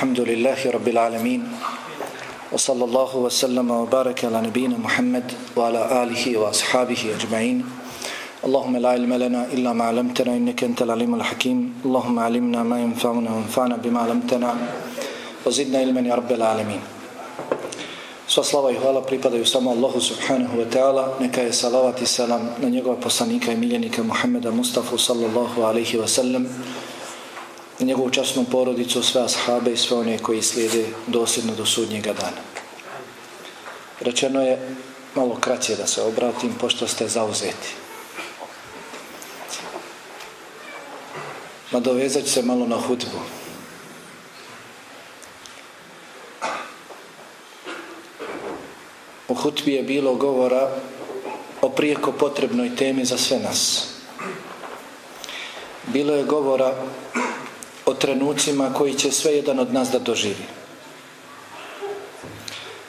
الحمد لله رب العالمين وصلى الله وسلم وبارك على نبينا محمد وعلى آله وأصحابه أجمعين اللهم لا علم لنا إلا ما علمتنا إنك أنت العليم الحكيم اللهم علمنا ما ينفعنا وانفعنا بما علمتنا وزدنا علما يا رب العالمين Sva slava i hvala pripadaju samo Allahu subhanahu wa ta'ala. Neka je salavat i salam na njegova poslanika i miljenika Muhammeda Mustafa sallallahu alaihi wa sallam. Njegovu časnu porodicu, sve ashabe i sve one koji slijede dosljedno do sudnjega dana. Rečeno je malo kraće da se obratim pošto ste zauzeti. Ma dovezat se malo na hudbu. U hutbi je bilo govora o prijeko potrebnoj temi za sve nas. Bilo je govora o trenucima koji će sve jedan od nas da doživi.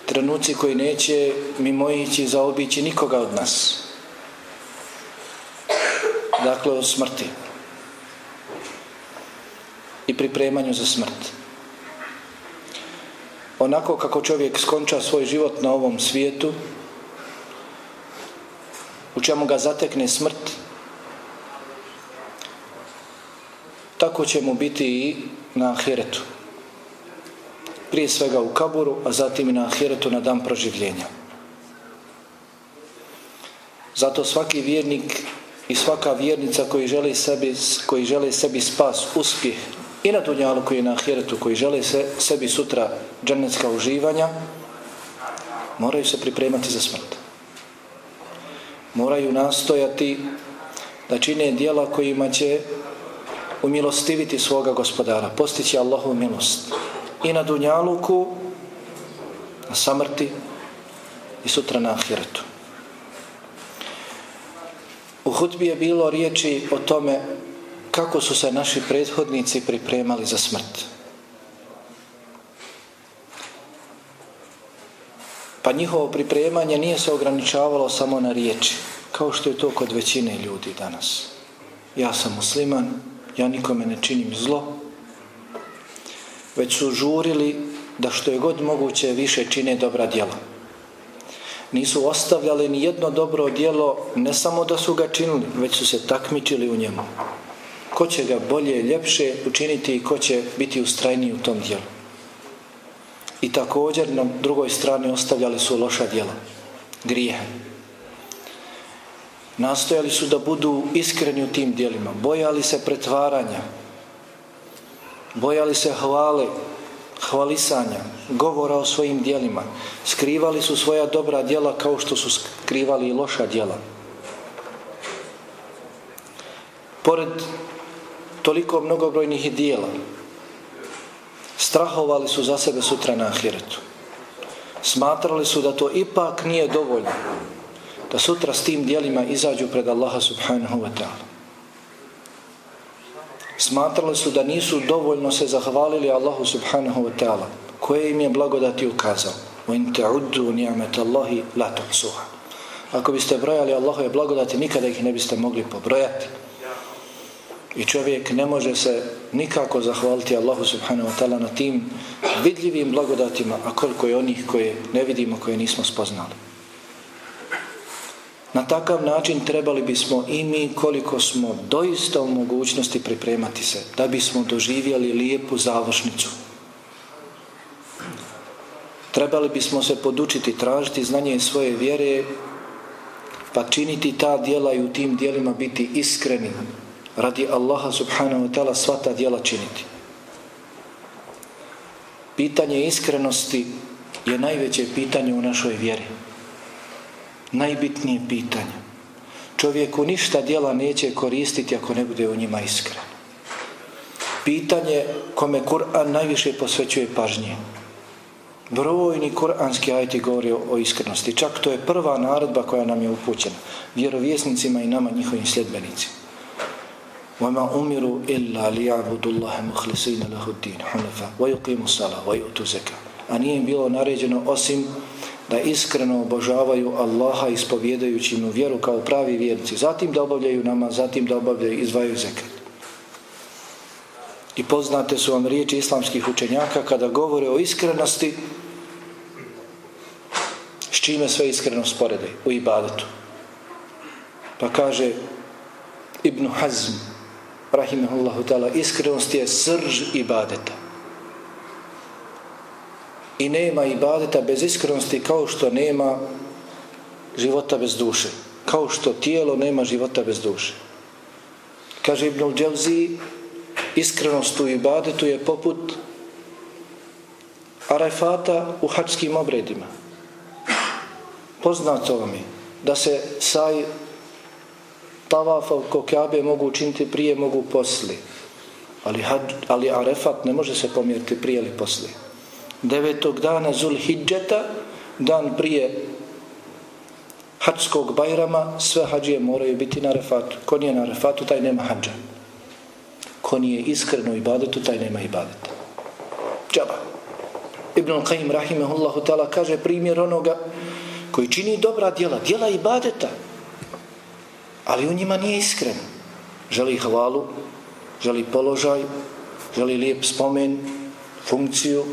Trenuci koji neće mimoići, zaobići nikoga od nas. Dakle, o smrti. I pripremanju za smrt onako kako čovjek skonča svoj život na ovom svijetu, u čemu ga zatekne smrt, tako će mu biti i na ahiretu. Prije svega u kaburu, a zatim i na ahiretu na dan proživljenja. Zato svaki vjernik i svaka vjernica koji žele sebi, koji žele sebi spas, uspjeh i na dunjalu koji je na ahiretu, koji žele se, sebi sutra džanetska uživanja, moraju se pripremati za smrt. Moraju nastojati da čine dijela kojima će umilostiviti svoga gospodara, postići Allahu milost i na dunjaluku, na samrti i sutra na ahiretu. U hutbi je bilo riječi o tome kako su se naši prethodnici pripremali za smrt. Pa njihovo pripremanje nije se ograničavalo samo na riječi, kao što je to kod većine ljudi danas. Ja sam musliman, ja nikome ne činim zlo, već su žurili da što je god moguće više čine dobra djela. Nisu ostavljali ni jedno dobro djelo, ne samo da su ga činili, već su se takmičili u njemu ko će ga bolje, ljepše učiniti i ko će biti ustrajniji u tom djelu. I također na drugoj strani ostavljali su loša djela, grijehe Nastojali su da budu iskreni u tim dijelima, bojali se pretvaranja, bojali se hvale, hvalisanja, govora o svojim dijelima, skrivali su svoja dobra dijela kao što su skrivali i loša dijela. Pored toliko mnogobrojnih dijela strahovali su za sebe sutra na ahiretu. Smatrali su da to ipak nije dovoljno da sutra s tim dijelima izađu pred Allaha subhanahu wa ta'ala smatrali su da nisu dovoljno se zahvalili Allahu subhanahu wa ta'ala koje im je blagodati ukazao وَإِن تَعُدُّوا نِعْمَةَ اللَّهِ لَا تُحْسُوهَا Ako biste brojali Allahove blagodati, nikada ih ne biste mogli pobrojati. I čovjek ne može se nikako zahvaliti Allahu subhanahu wa ta'ala na tim vidljivim blagodatima, a koliko je onih koje ne vidimo, koje nismo spoznali. Na takav način trebali bismo i mi koliko smo doista u mogućnosti pripremati se, da bismo doživjeli lijepu završnicu. Trebali bismo se podučiti, tražiti znanje svoje vjere, pa činiti ta dijela i u tim dijelima biti iskreni, radi Allaha subhanahu wa ta'ala sva ta djela činiti. Pitanje iskrenosti je najveće pitanje u našoj vjeri Najbitnije pitanje. Čovjeku ništa djela neće koristiti ako ne bude u njima iskren. Pitanje kome Kur'an najviše posvećuje pažnje. Brojni kur'anski ajti govori o iskrenosti. Čak to je prva narodba koja nam je upućena. Vjerovjesnicima i nama njihovim sljedbenicima. وما أمروا إلا ليعبدوا الله مخلصين له الدين حنفا ويقيموا الصلاة ويؤتوا زكاة a nije im bilo naređeno osim da iskreno obožavaju Allaha ispovjedajući mu vjeru kao pravi vjernici zatim da obavljaju nama, zatim da obavljaju izvaju zekat I poznate su vam riječi islamskih učenjaka kada govore o iskrenosti s čime sve iskreno sporede u ibadetu. Pa kaže Ibn Hazm rahimahullahu ta'ala iskrenost je srž ibadeta. I nema ibadeta bez iskrenosti kao što nema života bez duše. Kao što tijelo nema života bez duše. Kaže Ibn Džavzi iskrenost u ibadetu je poput arefata u hačskim obredima. Poznato vam je da se saj tavafa oko Kabe mogu učiniti prije, mogu posli. Ali, had, ali arefat ne može se pomjeriti prije ili posli. Devetog dana Zulhidžeta, dan prije hađskog bajrama, sve hađije moraju biti na refatu. Ko nije na refatu, taj nema hađa ko nije iskreno ibadetu, taj nema ibadeta. Džaba. Ibn Qayyim rahimehullahu ta'ala kaže primjer onoga koji čini dobra djela, djela ibadeta, ali u njima nije iskren. Želi hvalu, želi položaj, želi lijep spomen, funkciju,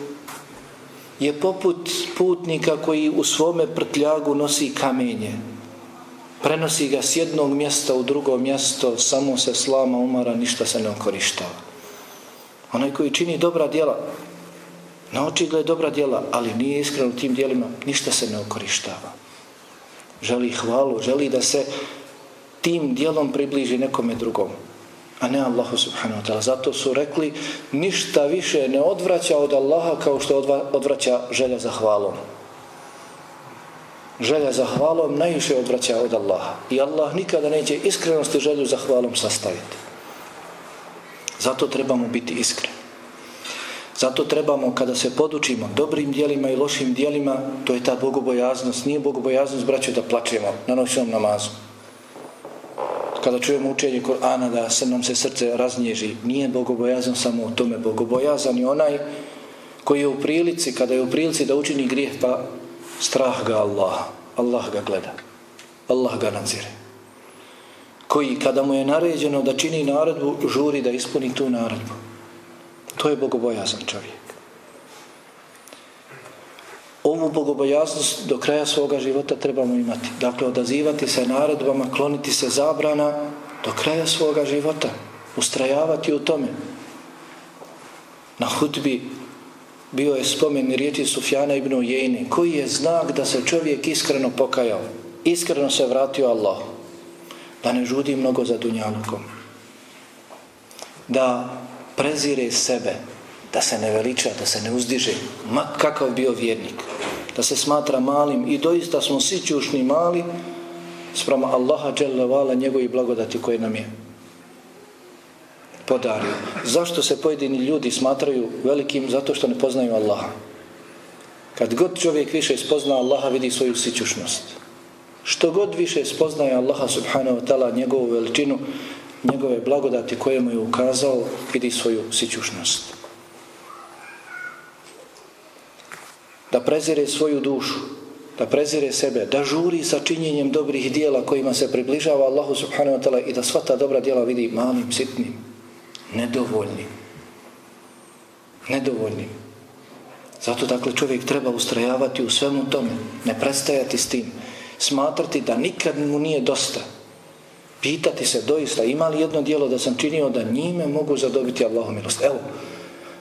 je poput putnika koji u svome prtljagu nosi kamenje, prenosi ga s jednog mjesta u drugo mjesto, samo se slama umara, ništa se ne okorištava. Onaj koji čini dobra djela, na oči dobra djela, ali nije iskren u tim djelima, ništa se ne okorištava. Želi hvalu, želi da se tim djelom približi nekome drugom, a ne Allahu subhanahu wa ta'ala. Zato su rekli, ništa više ne odvraća od Allaha kao što odvraća želja za hvalom želja za hvalom najviše odvraća od Allaha. I Allah nikada neće iskrenosti želju za hvalom sastaviti. Zato trebamo biti iskreni. Zato trebamo kada se podučimo dobrim dijelima i lošim dijelima, to je ta bogobojaznost. Nije bogobojaznost, braću, da plačemo na noćnom namazu. Kada čujemo učenje Korana da se nam se srce raznježi, nije bogobojazan samo u tome. Bogobojazan je onaj koji je u prilici, kada je u prilici da učini grijeh, pa strah ga Allah. Allah ga gleda. Allah ga nadzire. Koji kada mu je naređeno da čini naredbu žuri da ispuni tu naredbu. To je bogobojazan čovjek ovu bogobojaznost do kraja svoga života trebamo imati. Dakle odazivati se naredbama kloniti se zabrana do kraja svoga života. Ustrajavati u tome. Na hutbi bio je spomen riječi Sufjana ibn Ujejni, koji je znak da se čovjek iskreno pokajao, iskreno se vratio Allah, da ne žudi mnogo za dunjalukom, da prezire sebe, da se ne veliča, da se ne uzdiže, ma kakav bio vjernik, da se smatra malim i doista smo svi čušni mali sprama Allaha dželle njegovi blagodati koje nam je podario. Zašto se pojedini ljudi smatraju velikim? Zato što ne poznaju Allaha. Kad god čovjek više spozna Allaha, vidi svoju sićušnost. Što god više spoznaje Allaha subhanahu wa ta'ala, njegovu veličinu, njegove blagodati koje mu je ukazao, vidi svoju sićušnost. Prezire svoju dušu, da prezire sebe, da žuri sa činjenjem dobrih dijela kojima se približava Allahu subhanahu wa ta'ala i da sva ta dobra dijela vidi malim, sitnim nedovoljnim. Nedovoljnim. Zato dakle čovjek treba ustrajavati u svemu tome, ne prestajati s tim, smatrati da nikad mu nije dosta. Pitati se doista ima li jedno dijelo da sam činio da njime mogu zadobiti Allahu milost. Evo,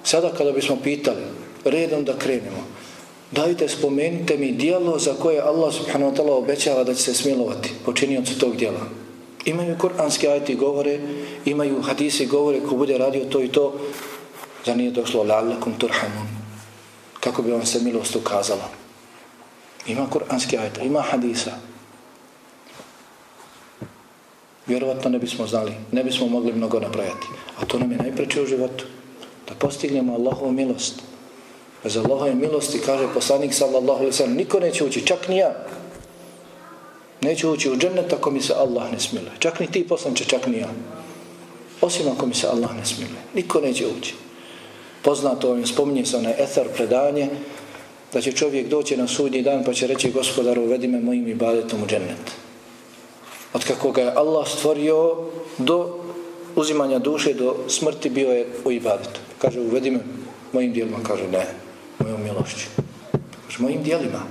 sada kada bismo pitali, redom da krenemo, dajte spomenite mi dijelo za koje Allah subhanahu wa ta'la obećava da će se smilovati počiniocu tog dijela. Imaju kuranski ajti govore, imaju hadisi govore ko bude radio to i to, za nije došlo la'allakum turhamun. Kako bi vam se milost ukazala. Ima kuranski ajta, ima hadisa. Vjerovatno ne bismo znali, ne bismo mogli mnogo nabrajati. A to nam je najpreće u životu. Da postignemo Allahovu milost. Bez Allahove milosti, kaže poslanik sallallahu alaihi sallam, niko neće ući, čak ni ja. Neće ući u džennet ako mi se Allah ne smiluje. Čak ni ti poslanče, čak ni ja. Osim ako mi se Allah ne smiluje. Niko neće ući. Poznato je spominje se onaj etar predanje da će čovjek doći na sudnji dan pa će reći gospodaru uvedi me mojim ibadetom u džennet. Od kako ga je Allah stvorio do uzimanja duše do smrti bio je u ibadetu. Kaže, uvedi me mojim dijelima. Kaže, ne, mojom s mojim dijelima.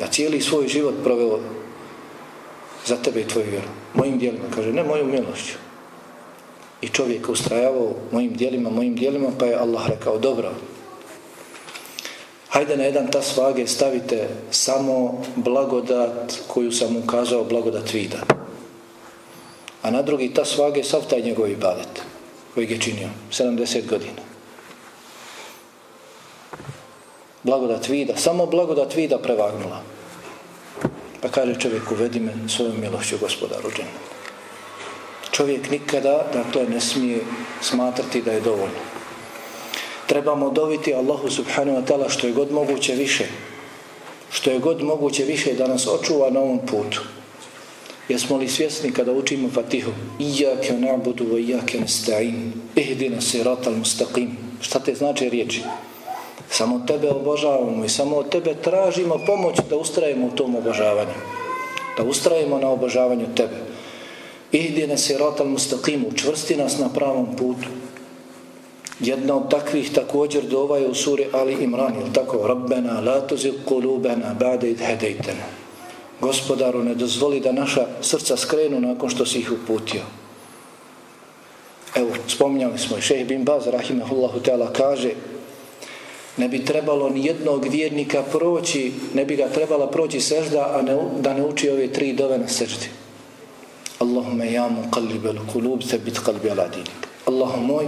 Ja cijeli svoj život proveo za tebe i tvoju vjeru. Mojim dijelima. Kaže, ne, mojom milošću. I čovjek ustrajavao mojim dijelima, mojim dijelima, pa je Allah rekao, dobro, hajde na jedan tas vage stavite samo blagodat koju sam ukazao, blagodat vida. A na drugi tas vage sav taj njegov ibadet koji je činio 70 godina. Blagodat vida, samo blagodat vida prevagnula. Pa kaže čovjek, uvedi me svojom milošću gospodaru dženu. Čovjek nikada, dakle, ne smije smatrati da je dovoljno. Trebamo doviti Allahu subhanahu wa ta'ala što je god moguće više. Što je god moguće više da nas očuva na ovom putu. Jesmo li svjesni kada učimo Fatihu? Iyake na'budu wa iyake nasta'in. Ihdina siratal mustaqim. Šta te znači riječi? Samo tebe obožavamo i samo od tebe tražimo pomoć da ustrajemo u tom obožavanju. Da ustrajemo na obožavanju tebe. Ihdina siratal mustaqim. čvrsti nas na pravom putu. Jedna od takvih također dova je u suri Ali Imran. Je tako? Rabbena la tuzik kulubena ba'de id hedejtena. Gospodaru, ne dozvoli da naša srca skrenu nakon što si ih uputio. Evo, spominjali smo i šeheh bin Baz, rahimahullahu teala, kaže ne bi trebalo ni jednog vjernika proći, ne bi ga trebala proći sežda, a ne, da ne uči ove tri dove na seždi. Allahume ja mu kalibel kulub, se bit kalbi ala dinik. Allahum moj,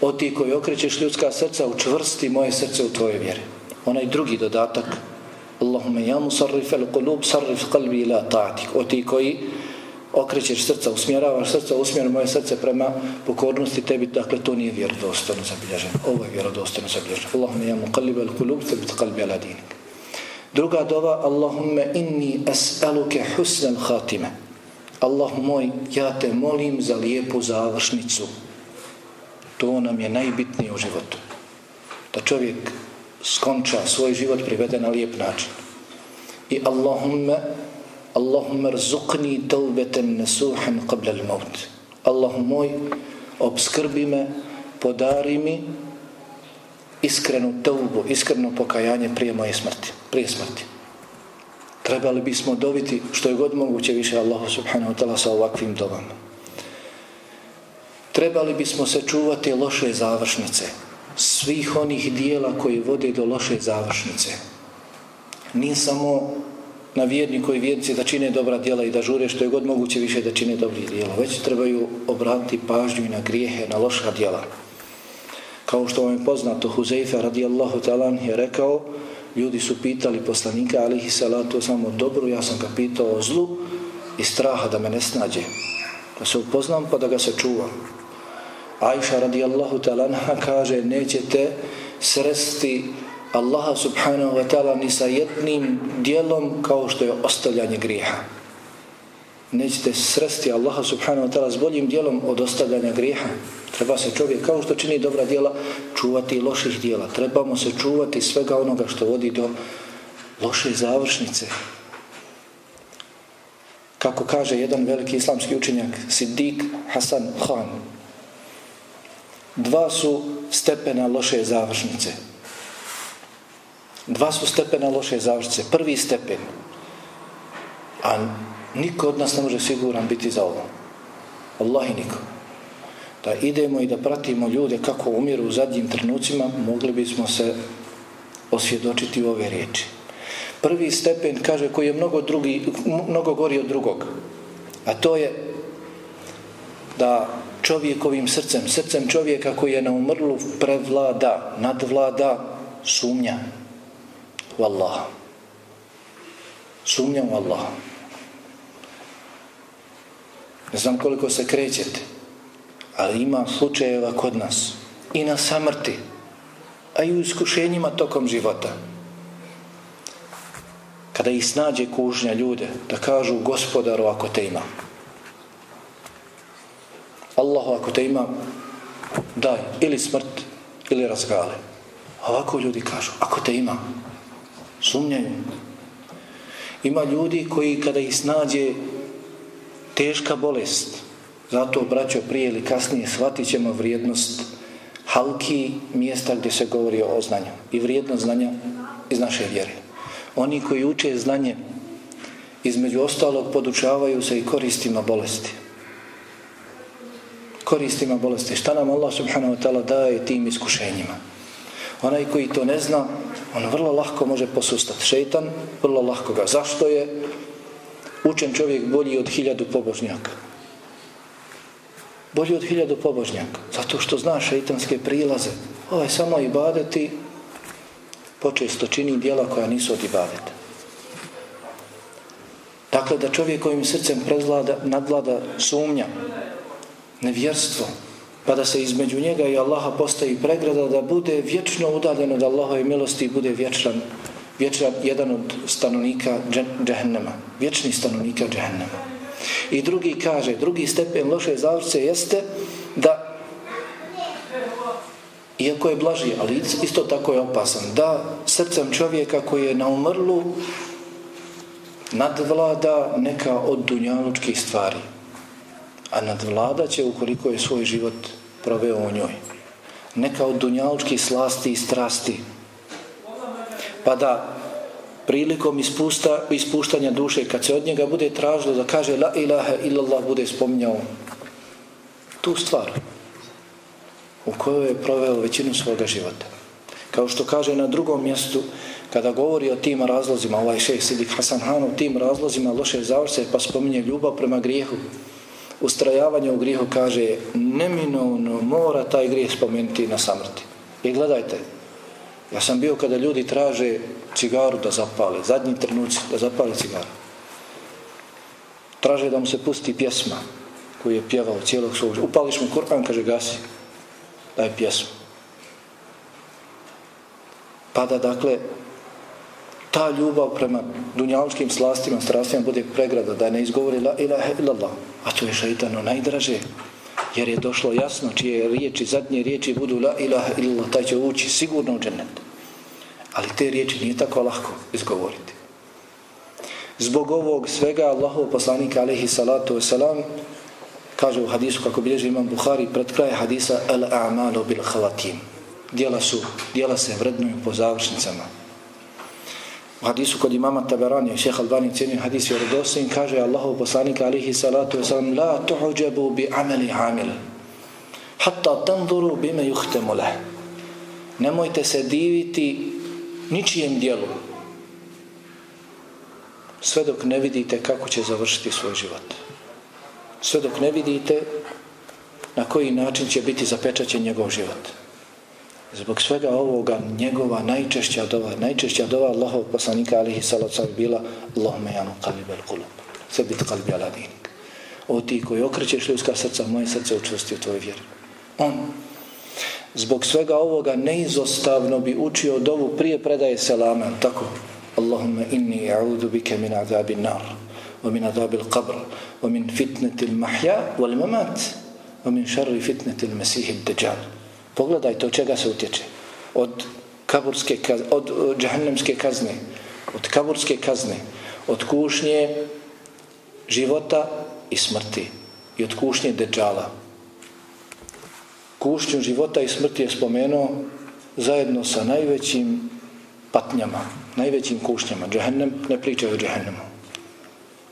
o ti koji okrećeš ljudska srca, učvrsti moje srce u tvoje vjere. Onaj drugi dodatak, Allahume ja mu sarrif el kulub, sarrif kalbi ila ta'atik. O ti koji okrećeš srca, usmjeravaš srca, usmjer moje srce prema pokornosti tebi, dakle to nije vjerodostojno zabilježeno. Ovo je vjerodostojno zabilježeno. Allahumme ja muqallib al-kulub, sabit qalbi ala dinik. Druga dova, Allahumme inni es'aluke husnal khatime. Allah moj, ja te molim za lijepu završnicu. To nam je najbitnije u životu. Da čovjek skonča svoj život privede na lijep način. I Allahumme, اللهم ارزقني توبة نسوحا qabla l-maut. Allahum moj, obskrbi me, podari mi iskrenu taubu, iskreno pokajanje prije moje smrti. Prije smrti. Trebali bismo dobiti što je god moguće više Allahu subhanahu wa ta'ala sa ovakvim dobama. Trebali bismo se čuvati loše završnice svih onih dijela koji vode do loše završnice. Nije samo na vjerni koji vjernici da čine dobra djela i da žure što je god moguće više da čine dobri djela. već trebaju obratiti pažnju i na grijehe, na loša djela. Kao što vam je poznato, Huzeyfe radijallahu talan je rekao, ljudi su pitali poslanika, alihi salatu samo dobro, ja sam ga pitao o zlu i straha da me ne snađe. Da se upoznam pa da ga se čuvam. Aisha radijallahu ta'ala kaže nećete sresti Allaha subhanahu wa ta'ala ni sa jednim dijelom kao što je ostavljanje grijeha. Nećete sresti Allaha subhanahu wa ta'ala s boljim dijelom od ostavljanja grijeha. Treba se čovjek kao što čini dobra dijela čuvati loših dijela. Trebamo se čuvati svega onoga što vodi do loše završnice. Kako kaže jedan veliki islamski učenjak Siddiq Hasan Khan dva su stepena loše završnice. Dva su stepena loše završice. Prvi stepen, a niko od nas ne može siguran biti za ovo. Allah i niko. Da idemo i da pratimo ljude kako umiru u zadnjim trenucima, mogli bismo se osvjedočiti u ove riječi. Prvi stepen, kaže, koji je mnogo, drugi, mnogo gori od drugog, a to je da čovjekovim srcem, srcem čovjeka koji je na umrlu prevlada, nadvlada, sumnja u Allaha. Sumnjam u Allah. Ne znam koliko se krećete, ali ima slučajeva kod nas i na samrti, a i u iskušenjima tokom života. Kada ih snađe kužnja ljude, da kažu gospodaru ako te ima. Allahu ako te ima daj ili smrt ili razgale ovako ljudi kažu ako te ima sumnjaju ima ljudi koji kada ih snađe teška bolest Zato, braćo, prije ili kasnije shvatit ćemo vrijednost halki mjesta gdje se govori o znanju i vrijednost znanja iz naše vjere. Oni koji uče znanje između ostalog podučavaju se i koristima bolesti. Koristima bolesti. Šta nam Allah subhanahu wa ta'ala daje tim iskušenjima? Onaj koji to ne zna, on vrlo lahko može posustati. Šeitan, vrlo lahko ga. Zašto je učen čovjek bolji od hiljadu pobožnjaka? Bolji od hiljadu pobožnjaka. Zato što zna šeitanske prilaze. Ovaj samo ibadeti počesto čini dijela koja nisu od ibadeta. Dakle, da čovjek kojim srcem prezlada, nadlada sumnja, nevjerstvo, pa da se između njega i Allaha postavi pregrada da bude vječno udaljen od Allahove milosti i bude vječan, vječan jedan od stanovnika džehennema, vječni stanovnika džehennema. I drugi kaže, drugi stepen loše zavrce jeste da iako je blaži, ali isto tako je opasan, da srcem čovjeka koji je na umrlu nadvlada neka od dunjalučkih stvari. A nadvlada će ukoliko je svoj život proveo u njoj. Neka od dunjalučkih slasti i strasti. Pa da prilikom ispusta, ispuštanja duše, kad se od njega bude tražilo da kaže la ilaha illallah, bude spominjao tu stvar u kojoj je proveo većinu svoga života. Kao što kaže na drugom mjestu, kada govori o tim razlozima, ovaj šeh Sidik Hasan Han, o tim razlozima loše završe, pa spominje ljubav prema grijehu, ustrajavanje u grihu kaže, neminovno mora taj grijeh spomenuti na samrti. I gledajte, ja sam bio kada ljudi traže cigaru da zapale, zadnji trenuci da zapale cigaru. Traže da mu se pusti pjesma koju je pjevao cijelog svog života. Upališ mu Kur'an, kaže, gasi, daj pjesmu. Pada, dakle, ta ljubav prema dunjalučkim slastima, strastima bude pregrada, da ne izgovori la ilaha illallah, a to je šeitano najdraže, jer je došlo jasno čije riječi, zadnje riječi budu la ilaha illallah, taj će ući sigurno u džennet. Ali te riječi nije tako lahko izgovoriti. Zbog ovog svega Allahov poslanik alaihi salatu wasalam kaže u hadisu kako bilježi imam Bukhari pred kraj hadisa al a'malu bil khalatim. Dijela su, dijela se vrednuju po završnicama. U hadisu kod imama Taberani, šeha Albani cijeni hadis je redosin, kaže Allahov poslanika alihi salatu wasalam, la tuhuđebu bi ameli amil, hatta tanzuru bime juhtemu leh. Nemojte se diviti ničijem dijelu, sve dok ne vidite kako će završiti svoj život. Sve dok ne vidite na koji način će biti zapečaćen njegov život. Zbog svega ovoga njegova najčešća dova, najčešća dova Allahov poslanika alihi salatu bila Allahume janu kalib al kulub. Sve biti kalbi ala dinik. O ti koji okrećeš ljudska srca, moje srce učvrsti u tvoj vjeri. On zbog svega ovoga neizostavno bi učio dovu prije predaje selama. Tako. Allahumma inni a'udhu bike min azabi nar wa min azabi al-qabr wa min fitnetil al-mahja wal mamat wa min šarri fitnetil al-mesihi dajjal Pogledajte od čega se utječe. Od kaburske kazne, od e, džahnemske kazne, od kaburske kazne, od kušnje života i smrti i od kušnje deđala. Kušnju života i smrti je spomenuo zajedno sa najvećim patnjama, najvećim kušnjama. Džahnem ne priča o džahnemu.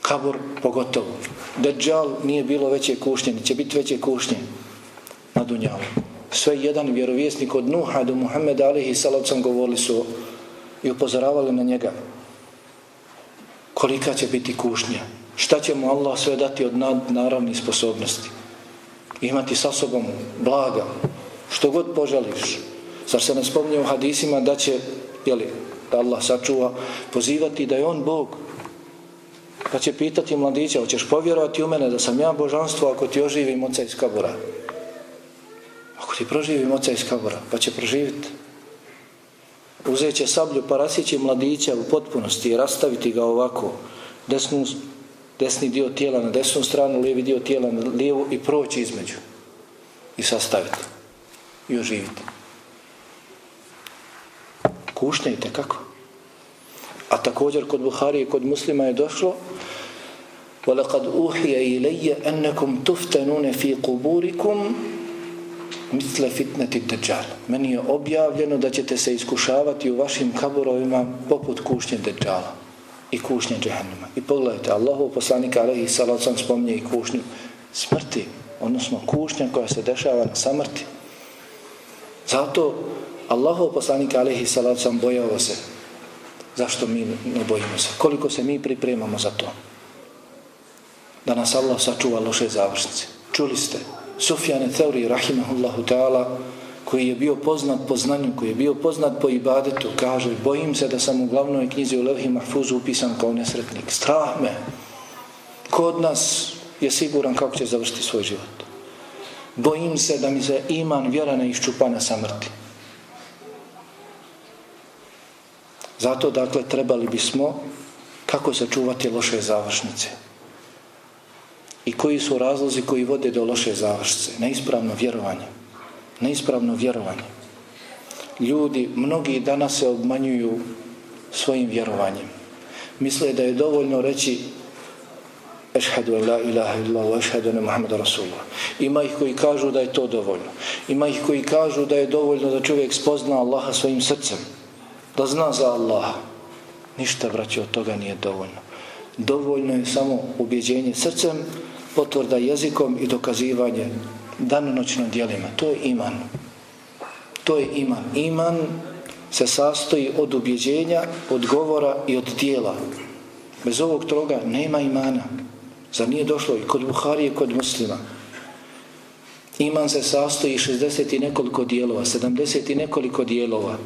Kabur pogotovo. Deđal nije bilo veće kušnje, će biti veće kušnje na dunjalu sve jedan vjerovjesnik od Nuha do Muhammeda alihi salavcom govorili su i upozoravali na njega. Kolika će biti kušnja? Šta će mu Allah sve dati od naravne sposobnosti? Imati sa sobom blaga? Što god poželiš. Zar se ne spominje u hadisima da će jeli, da Allah sačuva pozivati da je on Bog? Pa će pitati mladića hoćeš povjerovati u mene da sam ja božanstvo ako ti oživim oca iz kabura? Ako ti proživi moca iz kabora, pa će proživiti. Uzet će sablju, pa rasjeći mladića u potpunosti i rastaviti ga ovako, desnu, desni dio tijela na desnu stranu, lijevi dio tijela na lijevu i proći između. I sastaviti. I oživiti. Kušnjajte, kako? A također kod Buhari i kod muslima je došlo وَلَقَدْ أُوحِيَ إِلَيَّ أَنَّكُمْ تُفْتَنُونَ فِي قُبُورِكُمْ misle fitneti deđal. Meni je objavljeno da ćete se iskušavati u vašim kaburovima poput kušnje deđala i kušnje džehennema. I pogledajte, Allahu poslanika alaihi salacom spominje i kušnju smrti, odnosno kušnja koja se dešava na samrti. Zato Allahu poslanika alaihi salacom bojao se. Zašto mi ne bojimo se? Koliko se mi pripremamo za to? Da nas Allah sačuva loše završnice. Čuli ste, Sufjane Theuri, rahimahullahu ta'ala, koji je bio poznat po znanju, koji je bio poznat po ibadetu, kaže, bojim se da sam u glavnoj knjizi u Levhi Mahfuzu upisan kao nesretnik. Strah me. Kod nas je siguran kako će završiti svoj život. Bojim se da mi se iman vjera ne iščupa na samrti. Zato, dakle, trebali bismo kako sačuvati loše završnice i koji su razlozi koji vode do loše završce. Neispravno vjerovanje. Neispravno vjerovanje. Ljudi, mnogi danas se obmanjuju svojim vjerovanjem. Misle da je dovoljno reći Ešhedu la ilaha illallah, ešhedu ne Muhammeda Rasulullah. Ima ih koji kažu da je to dovoljno. Ima ih koji kažu da je dovoljno da čovjek spozna Allaha svojim srcem. Da zna za Allaha. Ništa, braći, od toga nije dovoljno. Dovoljno je samo ubjeđenje srcem, potvrda jezikom i dokazivanje danonoćno dijelima. To je iman. To je iman. Iman se sastoji od ubjeđenja, od govora i od dijela. Bez ovog troga nema imana. Zar nije došlo i kod Buhari i kod muslima? Iman se sastoji 60 i nekoliko dijelova, 70 i nekoliko dijelova.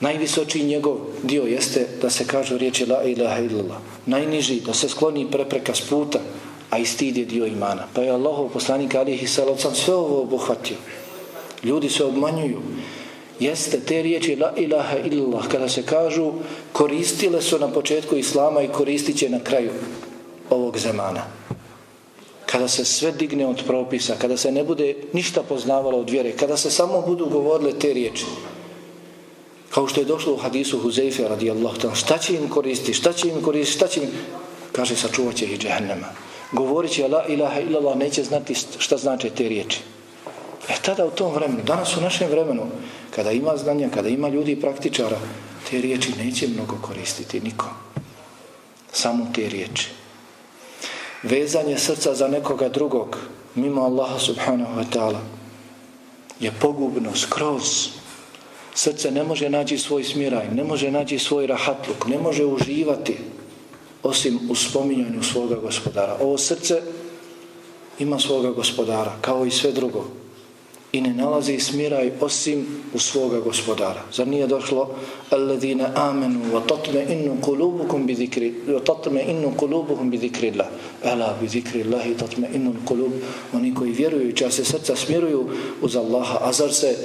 Najvisočiji njegov dio jeste da se kažu riječi la ilaha illallah. Najniži da se skloni prepreka s puta, a i stid je dio imana. Pa je Allahov poslanik alihi salavcam sve ovo obuhvatio. Ljudi se obmanjuju. Jeste te riječi la ilaha illallah kada se kažu koristile su na početku islama i koristit će na kraju ovog zemana. Kada se sve digne od propisa, kada se ne bude ništa poznavalo od vjere, kada se samo budu govorile te riječi, kao što je došlo u hadisu Huzeyfe radijallahu ta'ala, šta će im koristiti, šta će im koristiti, šta će im, kaže, sačuvat će ih džehennema govoreći la ilaha illallah neće znati šta znači te riječi. E tada u tom vremenu, danas u našem vremenu, kada ima znanja, kada ima ljudi i praktičara, te riječi neće mnogo koristiti niko. Samo te riječi. Vezanje srca za nekoga drugog, mimo Allaha subhanahu wa ta'ala, je pogubno, skroz. Srce ne može naći svoj smiraj, ne može naći svoj rahatluk, ne može uživati osim u spominjanju svoga gospodara. Ovo srce ima svoga gospodara, kao i sve drugo. I ne nalazi smiraj osim u svoga gospodara. Zar nije došlo alladine amenu wa tatme innu kulubukum bi zikri wa tatme innu kulubukum bi zikri Allah. Ela bi zikri Allahi tatme innu kulub. Oni koji vjeruju, čas se srca smiruju uz Allaha. A zar se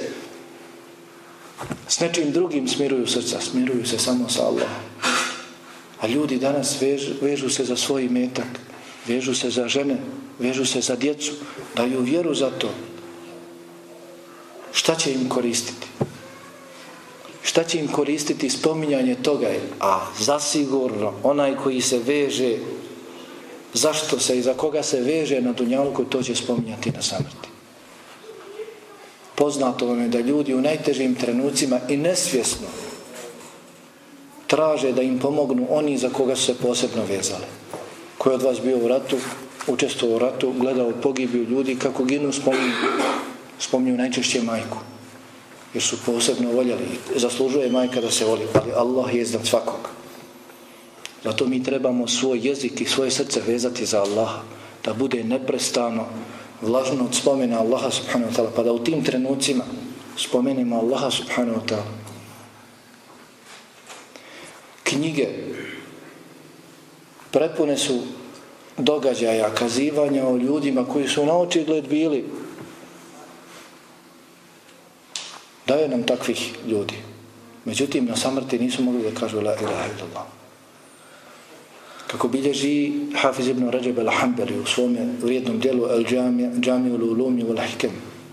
s nečim drugim smiruju srca? Smiruju se samo sa Allahom. A ljudi danas vežu, vežu se za svoj metak, vežu se za žene, vežu se za djecu, daju vjeru za to. Šta će im koristiti? Šta će im koristiti spominjanje toga? A zasigurno onaj koji se veže, zašto se i za koga se veže na Dunjalku, to će spominjati na samrti. Poznato vam je da ljudi u najtežim trenucima i nesvjesno traže da im pomognu oni za koga su se posebno vezali. Ko je od vas bio u ratu, učestvovao u ratu, gledao pogibiju ljudi, kako ginu spominju, spominju najčešće majku. Jer su posebno voljeli. Zaslužuje majka da se voli, ali Allah je iznad svakog. Zato mi trebamo svoj jezik i svoje srce vezati za Allaha, da bude neprestano vlažno od spomena Allaha subhanahu wa ta'ala, pa da u tim trenucima spomenemo Allaha subhanahu wa ta'ala, knjige prepune su događaja, kazivanja o ljudima koji su na očigled bili. Daje nam takvih ljudi. Međutim, na samrti nisu mogli da kažu la ilaha illallah. Kako bilježi Hafiz ibn Rajab al-Hambari u svome vrijednom dijelu Al-Džami l-Ulumi wal-Hikem,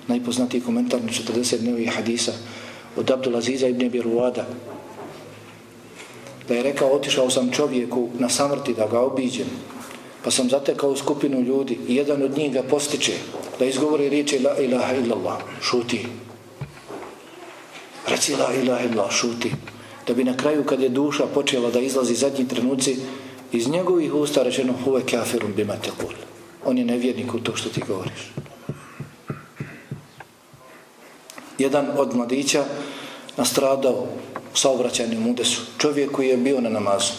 najpoznatiji komentar na 40 dnevih hadisa od Abdulaziza ibn Biruada, da je rekao, otišao sam čovjeku na samrti da ga obiđem. Pa sam zatekao skupinu ljudi i jedan od njih ga postiče da izgovori riječi la ilaha illallah, šuti. Reci la ilaha illallah, šuti. Da bi na kraju kad je duša počela da izlazi zadnji trenuci, iz njegovih usta rečeno huve kafirum bima tekul. On je nevjernik u to što ti govoriš. Jedan od mladića nastradao u saobraćajnim udesu. Čovjek koji je bio na namazu.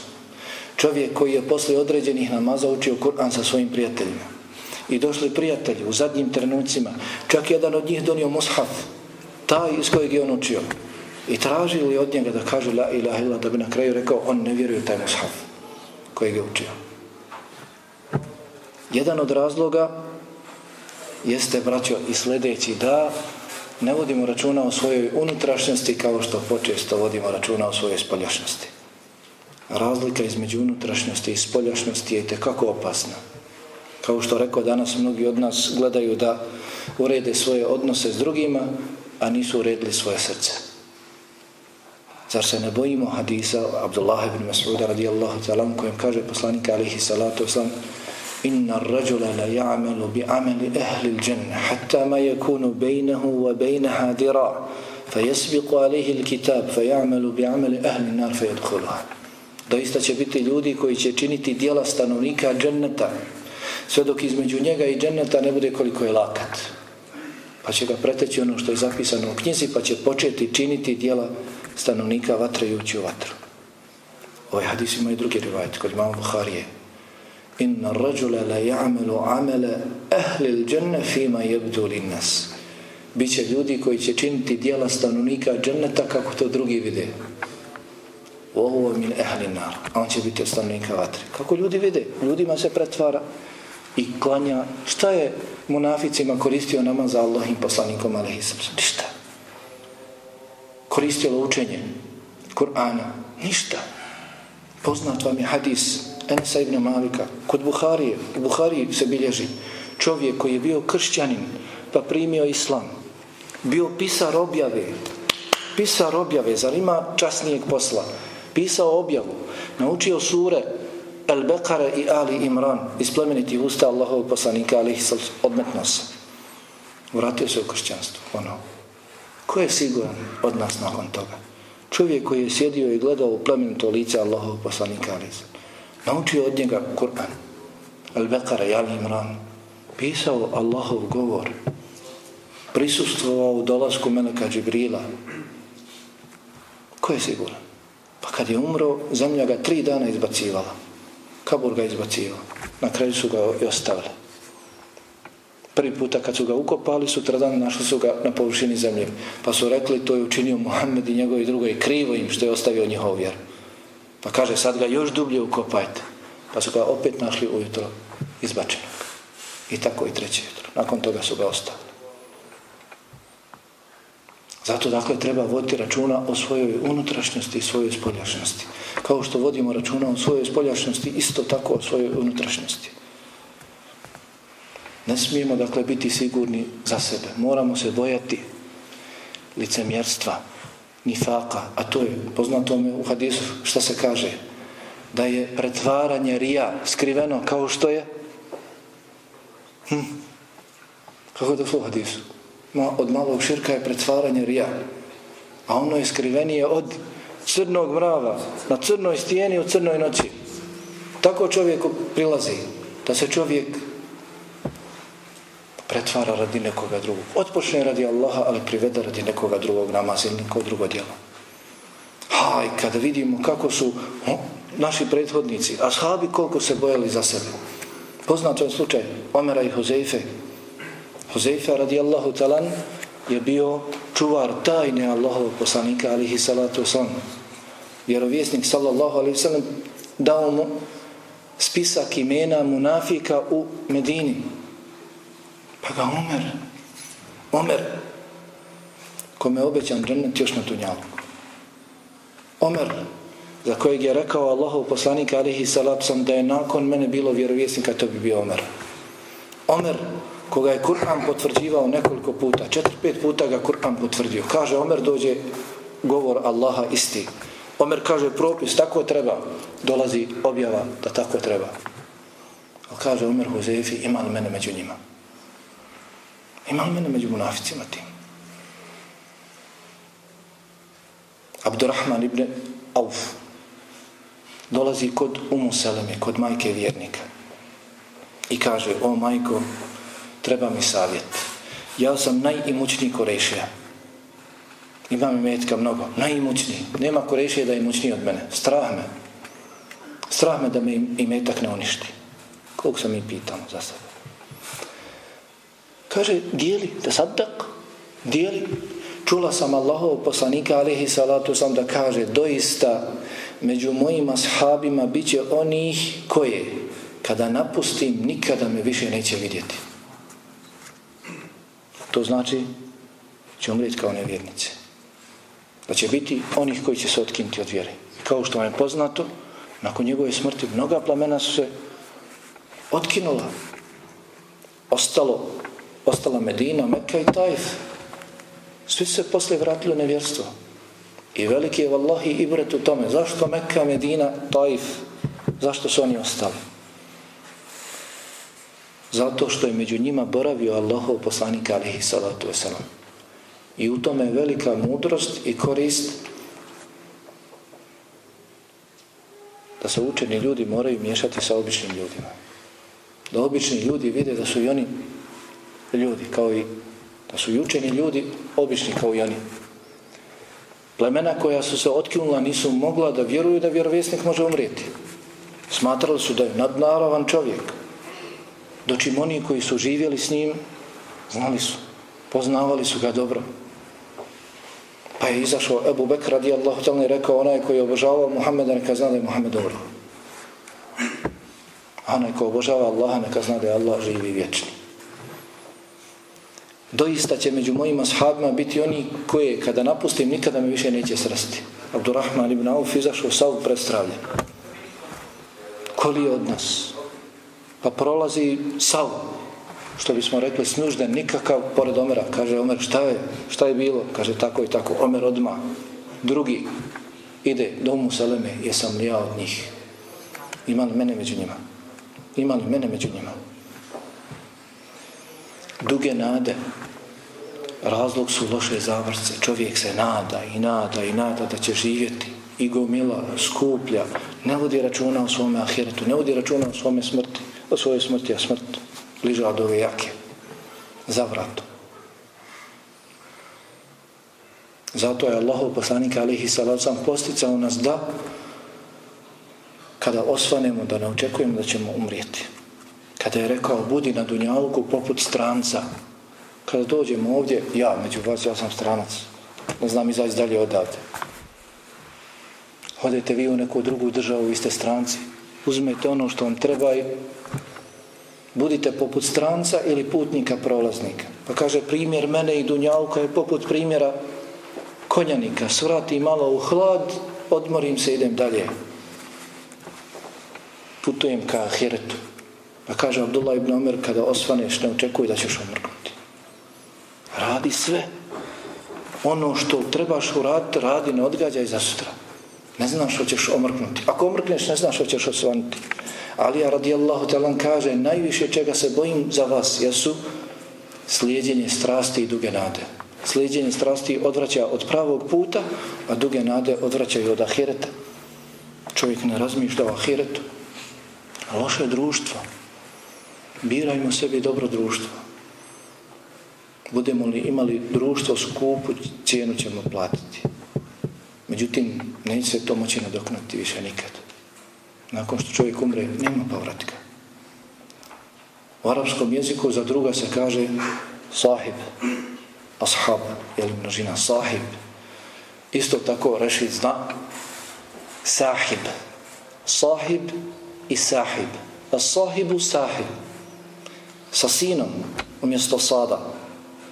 Čovjek koji je posle određenih namaza učio Kur'an sa svojim prijateljima. I došli prijatelji u zadnjim trenucima. Čak jedan od njih donio mushaf. Taj iz kojeg je on učio. I tražili od njega da kaže la ilaha illa da bi na kraju rekao on ne vjeruje taj mushaf kojeg je učio. Jedan od razloga jeste, braćo, i sljedeći da ne vodimo računa o svojoj unutrašnjosti kao što počesto vodimo računa o svojoj spoljašnjosti. Razlika između unutrašnjosti i spoljašnjosti je tekako opasna. Kao što rekao danas, mnogi od nas gledaju da urede svoje odnose s drugima, a nisu uredili svoje srce. Zar se ne bojimo hadisa Abdullah ibn Mas'uda radijallahu ta'ala kojem kaže poslanika alihi salatu wasalam إن الرجل لا يعمل بعمل أهل الجنة حتى ما يكون بينه وبينها ذراع فيسبق عليه الكتاب فيعمل بعمل أهل النار فيدخلها Doista će biti ljudi koji će činiti dijela stanovnika dženneta sve dok između njega i dženneta ne bude koliko je lakat. Pa će ga preteći ono što je zapisano u knjizi pa će početi činiti dijela stanovnika vatre i ući u vatru. Ovaj hadis ima i drugi rivajt kod imamo Buharije inna rađula la ya'malu amala ahli al-janna fima jebdu li nas. Biće ljudi koji će činiti dijela stanovnika dženneta kako to drugi vide. Ovo min ehli nar. A on će biti stanovnika vatre. Kako ljudi vide? Ljudima se pretvara i klanja. Šta je munaficima koristio nama za Allahim poslanikom alaihissam? Ništa. Koristilo učenje Kur'ana? Ništa. Poznat vam je hadis Ensa ibn Malika, kod Buharije, u Buhariji se bilježi čovjek koji je bio kršćanin, pa primio islam, bio pisar objave, pisar objave, zar ima časnijeg posla, pisao objavu, naučio sure El Bekara i Ali Imran, iz plemeniti usta Allahovog poslanika, ali ih odmetno se. Vratio se u kršćanstvo, ono. Ko je siguran od nas nakon toga? Čovjek koji je sjedio i gledao u plemenito lice Allahovog poslanika, ali naučio od njega Kur'an, Al-Baqara i Al-Imran, pisao Allahov govor, prisustvovao u dolasku Meleka Džibrila. Ko je siguran? Pa kad je umro, zemlja ga tri dana izbacivala. Kabur ga izbacivala. Na kraju su ga i ostavili. Prvi puta kad su ga ukopali, sutra dan našli su ga na površini zemlje. Pa su rekli, to je učinio Muhammed i njegovi drugovi krivo im što je ostavio njihov vjer. Pa kaže, sad ga još dublje ukopajte. Pa su ga opet našli ujutro izbačenog. I tako i treće jutro. Nakon toga su ga ostavili. Zato dakle treba voditi računa o svojoj unutrašnjosti i svojoj spoljašnjosti. Kao što vodimo računa o svojoj spoljašnjosti, isto tako o svojoj unutrašnjosti. Ne smijemo dakle biti sigurni za sebe. Moramo se bojati licemjerstva, nifaka, a to je poznato me u hadisu što se kaže? Da je pretvaranje rija skriveno kao što je? Hm. kako je to u hadisu? Ma, od malog širka je pretvaranje rija a ono je skrivenije od crnog mrava na crnoj stijeni u crnoj noći. Tako čovjeku prilazi da se čovjek pretvara radi nekoga drugog. Otpočne radi Allaha, ali privede radi nekoga drugog namaz ili neko drugo djelo. Haj, kada vidimo kako su no, naši prethodnici, ashabi koliko se bojali za sebe. Poznato je slučaj Omera i Hozeife. Hozeife radi Allahu talan je bio čuvar tajne Allahovog poslanika alihi salatu wasalam. Vjerovjesnik sallallahu alihi sallam dao mu spisak imena munafika u Medini. Pa ga Omer, Omer, kome je obećan džennet još na tunjalu. Omer, za kojeg je rekao Allahov poslanik alihi salacom da je nakon mene bilo vjerovjesnika, to bi bio Omer. Omer, koga je Kur'an potvrđivao nekoliko puta, četiri, pet puta ga Kur'an potvrdio. Kaže, Omer dođe govor Allaha isti. Omer kaže, propis, tako treba. Dolazi objava da tako treba. Ali kaže Omer Huzefi, ima li mene među njima? Ima li mene među munaficima tim? Abdurrahman ibn Auf dolazi kod Umu Seleme, kod majke vjernika. I kaže, o majko, treba mi savjet. Ja sam najimućniji korešija. Imam imetka mnogo, najimućniji. Nema korešije da je imućniji od mene. Strah me. Strah me da me imetak ne uništi. Koliko sam mi pitamo za sebe. Kaže, dijeli, da sadak, dijeli. Čula sam Allahov poslanika, alihi salatu sam da kaže, doista, među mojim ashabima bit će onih koje, kada napustim, nikada me više neće vidjeti. To znači, će umrijeti kao nevjernice. Da će biti onih koji će se otkinuti od vjere. Kao što vam je poznato, nakon njegove smrti mnoga plamena su se otkinula. Ostalo, ostala Medina, Mekka i Taif. Svi su se posle vratili u nevjerstvo. I veliki je vallahi ibret u tome. Zašto Mekka, Medina, Taif? Zašto su oni ostali? Zato što je među njima boravio Allahov poslanik alihi salatu wasalam. I u tome je velika mudrost i korist da se učeni ljudi moraju miješati sa običnim ljudima. Da obični ljudi vide da su i oni ljudi, kao i da su i učeni ljudi obični kao i oni. Plemena koja su se otkinula nisu mogla da vjeruju da vjerovjesnik može umrijeti. Smatrali su da je nadnaravan čovjek. Dočim oni koji su živjeli s njim, znali su, poznavali su ga dobro. Pa je izašao Ebu Bekr radijallahu ta'ala i rekao onaj koji je obožavao Muhammeda neka zna da je Muhammed dobro. A onaj koji obožava Allaha neka zna da je Allah živi i vječni. Doista će među mojim ashabima biti oni koje kada napustim nikada me više neće srasti. Abdurrahman ibn Auf izašao sav predstravljen. Koli od nas? Pa prolazi sav što bismo rekli snužden, nikakav pored Omera. Kaže Omer, šta je, šta je bilo? Kaže tako i tako. Omer odma. Drugi ide do Umu Seleme, jesam li ja od njih? Ima li mene među njima? Ima li mene među njima? Duge nade. Razlog su loše zavrce. Čovjek se nada i nada i nada da će živjeti. I gomila, skuplja. Ne vodi računa o svome ahiretu. Ne vodi računa o svome smrti. O svojoj smrti, a smrt bliža od ove jake. Za vratom. Zato je Allah poslanik alihi salacom posticao nas da kada osvanemo da ne očekujemo da ćemo umrijeti. Kada je rekao budi na dunjalku poput stranca. Kada dođemo ovdje, ja među vas, ja sam stranac. Ne znam izaći dalje odavde. Hodete vi u neku drugu državu, vi ste stranci. Uzmete ono što vam treba i budite poput stranca ili putnika prolaznika. Pa kaže primjer mene i Dunjalka je poput primjera konjanika. Svrati malo u hlad, odmorim se, idem dalje. Putujem ka Ahiretu. Pa kaže Abdullah ibn Omer, kada osvaneš, ne očekuj da ćeš omrknuti. Radi sve. Ono što trebaš uraditi, radi, ne odgađaj za sutra. Ne znaš što ćeš omrknuti. Ako omrkneš, ne znaš što ćeš osvanuti. Alija radijallahu talan kaže najviše čega se bojim za vas jesu slijedjenje strasti i duge nade. Slijedjenje strasti odvraća od pravog puta, a duge nade odvraćaju od ahireta. Čovjek ne razmišlja o ahiretu. Loše društvo. Birajmo sebi dobro društvo. Budemo li imali društvo skupu, cijenu ćemo platiti. Međutim, neće se to moći nadoknuti više nikad nakon što čovjek umre, nema povratka. U arapskom jeziku za druga se kaže sahib, ashab, jel množina sahib. Isto tako rešit zna sahib. Sahib i sahib. A sahibu sahib. Sa sinom umjesto sada.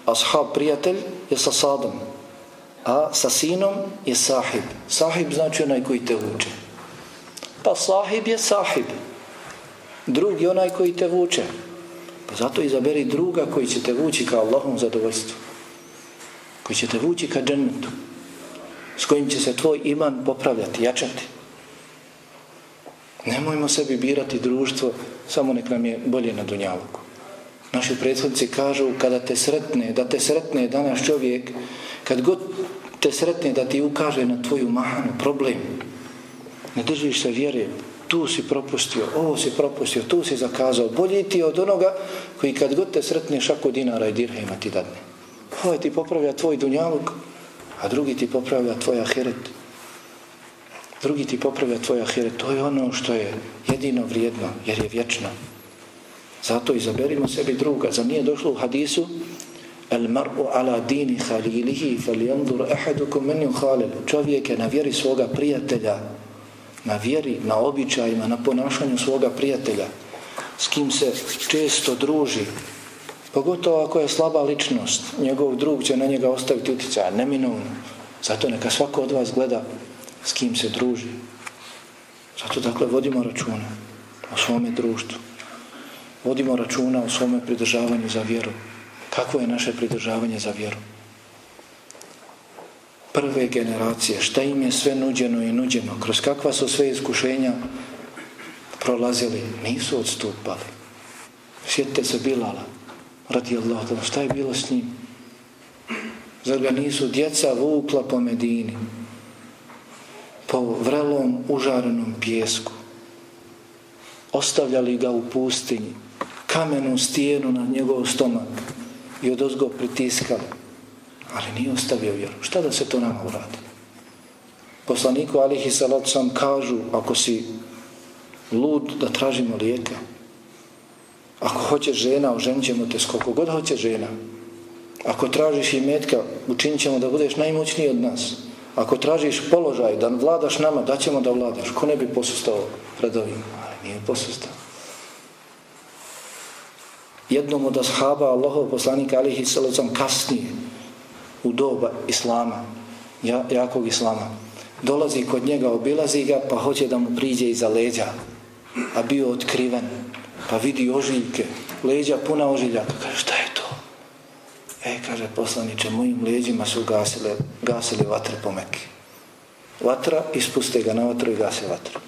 Ashab prijatelj je sa sadom. A sa sinom je sahib. Sahib znači onaj koji te vuče. pa sahib je sahib. Drugi onaj koji te vuče. Pa zato izaberi druga koji će te vući ka Allahom zadovoljstvu. Koji će te vući ka džennetu. S kojim će se tvoj iman popravljati, jačati. Nemojmo sebi birati društvo, samo nek nam je bolje na dunjavuku. Naši prethodnici kažu kada te sretne, da te sretne danas čovjek, kad god te sretne da ti ukaže na tvoju mahanu problem, ne držiš se vjere, tu si propustio, ovo si propustio, tu si zakazao, bolji ti od onoga koji kad god te sretne šako dinara i dirhema ti dadne. Ovo ti popravlja tvoj dunjaluk, a drugi ti popravlja tvoj ahiret. Drugi ti popravlja tvoj ahiret. To je ono što je jedino vrijedno, jer je vječno. Zato izaberimo sebi druga. Za nije došlo u hadisu El mar'u ala dini halilihi fal yandur ahadukum man yukhalil. Čovjek je na vjeri svoga prijatelja, na vjeri, na običajima, na ponašanju svoga prijatelja, s kim se često druži. Pogotovo ako je slaba ličnost, njegov drug će na njega ostaviti utjecaja, neminovno. Zato neka svako od vas gleda s kim se druži. Zato dakle vodimo računa o svome društvu. Vodimo računa o svome pridržavanju za vjeru. Kakvo je naše pridržavanje za vjeru? Prve generacije, šta im je sve nuđeno i nuđeno, kroz kakva su sve iskušenja prolazili, nisu odstupali. Sjetite se Bilala, radi Allah, šta je bilo s njim? Zar ga nisu djeca vukla po Medini, po vrelom, užarenom pjesku, ostavljali ga u pustinji, kamenu stijenu na njegov stomak i od ozgo pritiskali. Ali nije ostavio vjeru. Šta da se to nama uradi? Poslaniku Alihi Salat sam kažu, ako si lud, da tražimo lijeka. Ako hoće žena, oženit ćemo te skoliko god hoće žena. Ako tražiš i metka, učinit ćemo da budeš najmoćniji od nas. Ako tražiš položaj, da vladaš nama, da ćemo da vladaš. Ko ne bi posustao pred ovim? Ali nije posustao jednom od ashaba Allahov poslanika alihi sallam kasnije u doba Islama, jakog Islama, dolazi kod njega, obilazi ga, pa hoće da mu priđe iza leđa, a bio otkriven, pa vidi ožiljke, leđa puna ožiljaka, pa kaže, šta je to? E, kaže poslaniče, mojim leđima su gasile, gasili vatre po meki. Vatra, ispuste ga na vatru i gase vatru.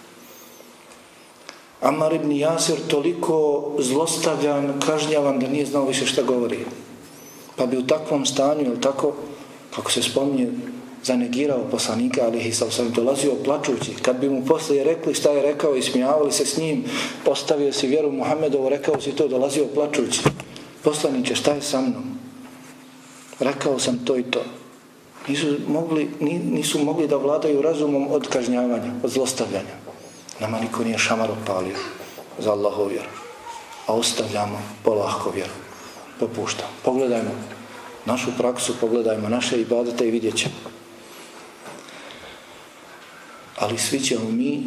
Amar ibn Jasir toliko zlostavljan, kažnjavan da nije znao više šta govori. Pa bi u takvom stanju, ili tako, kako se spominje, zanegirao poslanika, ali i sam dolazio plačući. Kad bi mu poslije rekli šta je rekao i smijavali se s njim, postavio si vjeru Muhammedovu, rekao si to, dolazio plačući. Poslaniće, šta je sa mnom? Rekao sam to i to. Nisu mogli, nisu mogli da vladaju razumom od kažnjavanja, od zlostavljanja. Nama niko nije šamar opalio za Allahov vjeru. A ostavljamo polahko vjeru. Popuštamo. Pogledajmo našu praksu, pogledajmo naše ibadete i vidjet ćemo. Ali svi ćemo mi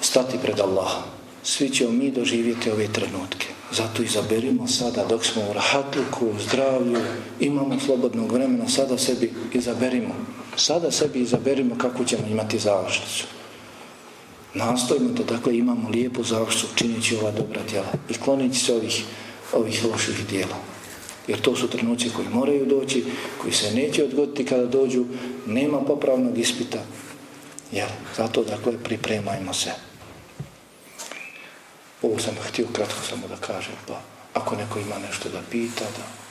stati pred Allaha. Svi ćemo mi doživjeti ove trenutke. Zato izaberimo sada dok smo u rahatluku, u zdravlju, imamo slobodnog vremena, sada sebi izaberimo. Sada sebi izaberimo kako ćemo imati završnicu nastojimo da dakle imamo lijepu završu činjeći ova dobra djela i kloniti se ovih, ovih loših djela. Jer to su trenuci koji moraju doći, koji se neće odgoditi kada dođu, nema popravnog ispita. Jel, zato dakle pripremajmo se. Ovo sam htio kratko samo da kažem, pa ako neko ima nešto da pita, da